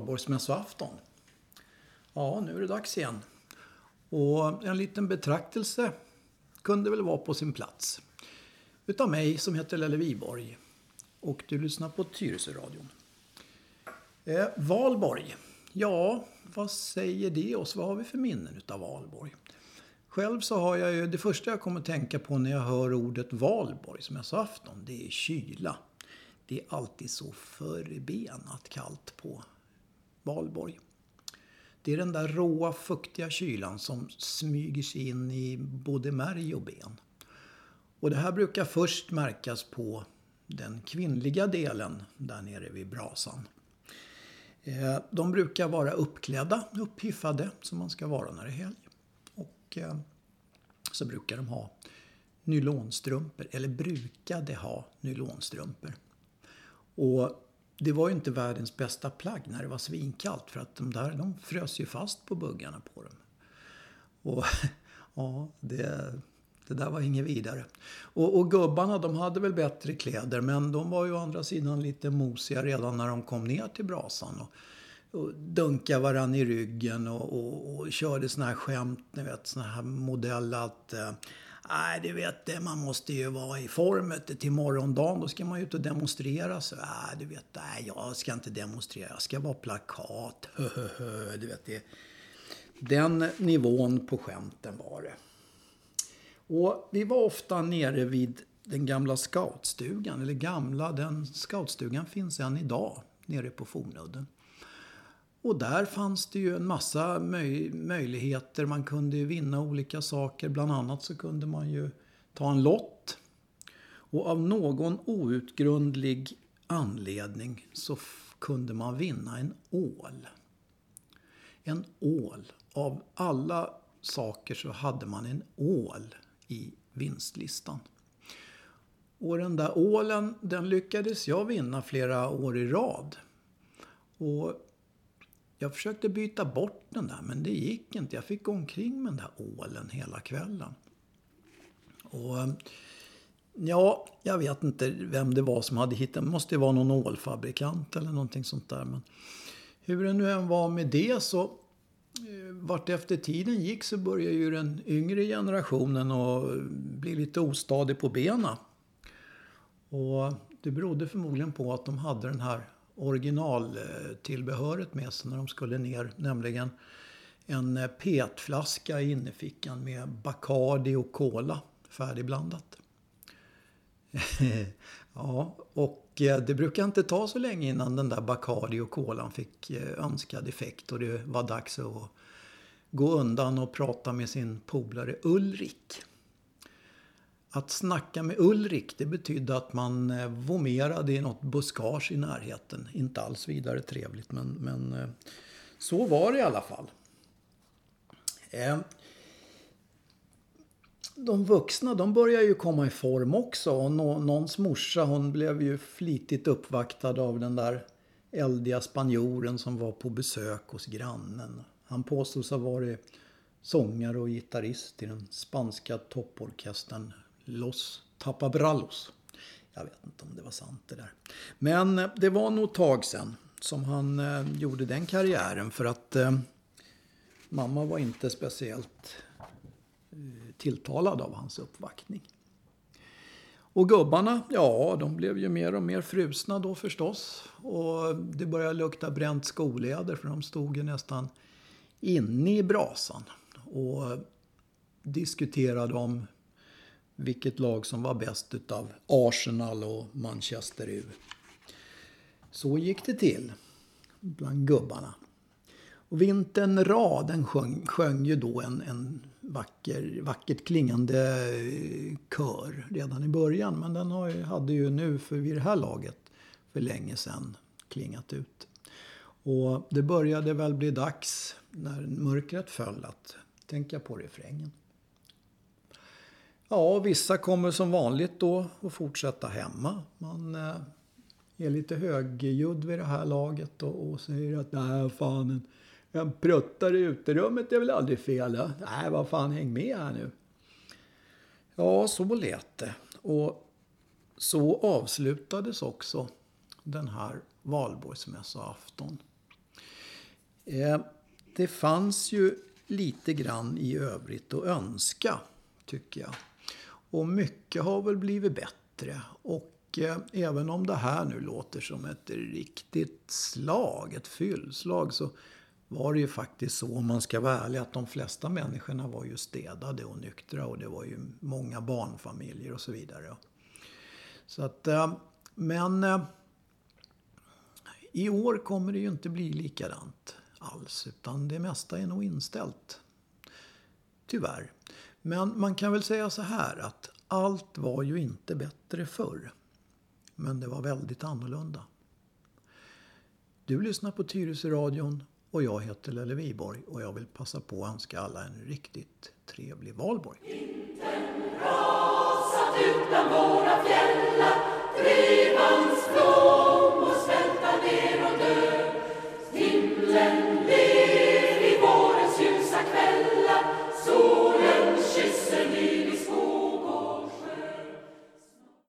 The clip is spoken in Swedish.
valborgsmässoafton. Ja, nu är det dags igen. Och en liten betraktelse kunde väl vara på sin plats. Utav mig som heter Lelle Viborg. Och du lyssnar på Tyresöradion. Eh, Valborg. Ja, vad säger det oss? Vad har vi för minnen utav Valborg? Själv så har jag ju, det första jag kommer att tänka på när jag hör ordet valborgsmässoafton, det är kyla. Det är alltid så förbenat kallt på valborg. Det är den där råa, fuktiga kylan som smyger sig in i både märg och ben. Och det här brukar först märkas på den kvinnliga delen där nere vid brasan. Eh, de brukar vara uppklädda, upphiffade, som man ska vara när det är helg. Och eh, så brukar de ha nylonstrumpor, eller brukade ha nylonstrumpor. Och det var ju inte världens bästa plagg när det var svinkallt för att de där de frös ju fast på buggarna på dem. Och ja, det, det där var inget vidare. Och, och gubbarna de hade väl bättre kläder men de var ju å andra sidan lite mosiga redan när de kom ner till brasan. Och, och dunkade varann i ryggen och, och, och körde såna här skämt, ni vet, såna här modell att eh, Nej, du vet, man måste ju vara i form till morgondagen. Då ska man ju ut och demonstrera. Så, nej, du vet, nej, jag ska inte demonstrera. Jag ska vara plakat. du vet, det. Den nivån på skämten var det. Och vi var ofta nere vid den gamla scoutstugan. Eller gamla, den scoutstugan finns än idag nere på Fornudden. Och där fanns det ju en massa möj möjligheter. Man kunde vinna olika saker. Bland annat så kunde man ju ta en lott. Och av någon outgrundlig anledning så kunde man vinna en ål. En ål. Av alla saker så hade man en ål i vinstlistan. Och den där ålen, den lyckades jag vinna flera år i rad. Och jag försökte byta bort den där men det gick inte. Jag fick gå omkring med den där ålen hela kvällen. Och eh, ja, jag vet inte vem det var som hade hittat. Det måste ju vara någon ålfabrikant eller någonting sånt där. Men hur det nu än var med det så eh, vart efter tiden gick så började ju den yngre generationen att bli lite ostadig på benen. Och det berodde förmodligen på att de hade den här originaltillbehöret med sig när de skulle ner. Nämligen en petflaska i innerfickan med Bacardi och Cola färdigblandat. ja, och eh, det brukar inte ta så länge innan den där Bacardi och Colan fick eh, önskad effekt och det var dags att gå undan och prata med sin polare Ulrik. Att snacka med Ulrik det betydde att man eh, vomerade i något buskage i närheten. Inte alls vidare trevligt men, men eh, så var det i alla fall. Eh, de vuxna de börjar ju komma i form också. Och någons morsa hon blev ju flitigt uppvaktad av den där eldiga spanjoren som var på besök hos grannen. Han påstås ha varit sångare och gitarrist i den spanska topporkestern Los Tapabrallos. Jag vet inte om det var sant det där. Men eh, det var nog ett tag sedan som han eh, gjorde den karriären för att eh, mamma var inte speciellt eh, tilltalad av hans uppvaktning. Och gubbarna, ja, de blev ju mer och mer frusna då förstås. Och det började lukta bränt skoläder för de stod ju nästan inne i brasan och diskuterade om vilket lag som var bäst utav Arsenal och Manchester U. Så gick det till bland gubbarna. Och Vintern Ra den sjöng, sjöng ju då en, en vacker, vackert klingande eh, kör redan i början. Men den har hade ju nu för vid det här laget för länge sedan klingat ut. Och det började väl bli dags när mörkret föll att tänka på refrängen. Ja, vissa kommer som vanligt då att fortsätta hemma. Man eh, är lite högljudd vid det här laget och, och säger att nej fan en, en pruttare i uterummet är väl aldrig fel. Ja? Nej, vad fan häng med här nu. Ja, så lät det. Och så avslutades också den här valborgsmässoafton Eh, det fanns ju lite grann i övrigt att önska, tycker jag. Och mycket har väl blivit bättre. Och eh, även om det här nu låter som ett riktigt slag, ett fyllslag, så var det ju faktiskt så, om man ska vara ärlig, att de flesta människorna var ju städade och nyktra och det var ju många barnfamiljer och så vidare. Så att, eh, men eh, i år kommer det ju inte bli likadant alls, utan det mesta är nog inställt. Tyvärr. Men man kan väl säga så här att allt var ju inte bättre förr. Men det var väldigt annorlunda. Du lyssnar på Tyresö-radion och jag heter Lelle Viborg och jag vill passa på att önska alla en riktigt trevlig valborg. Vintern rasat utan våra fjällar, drivans blom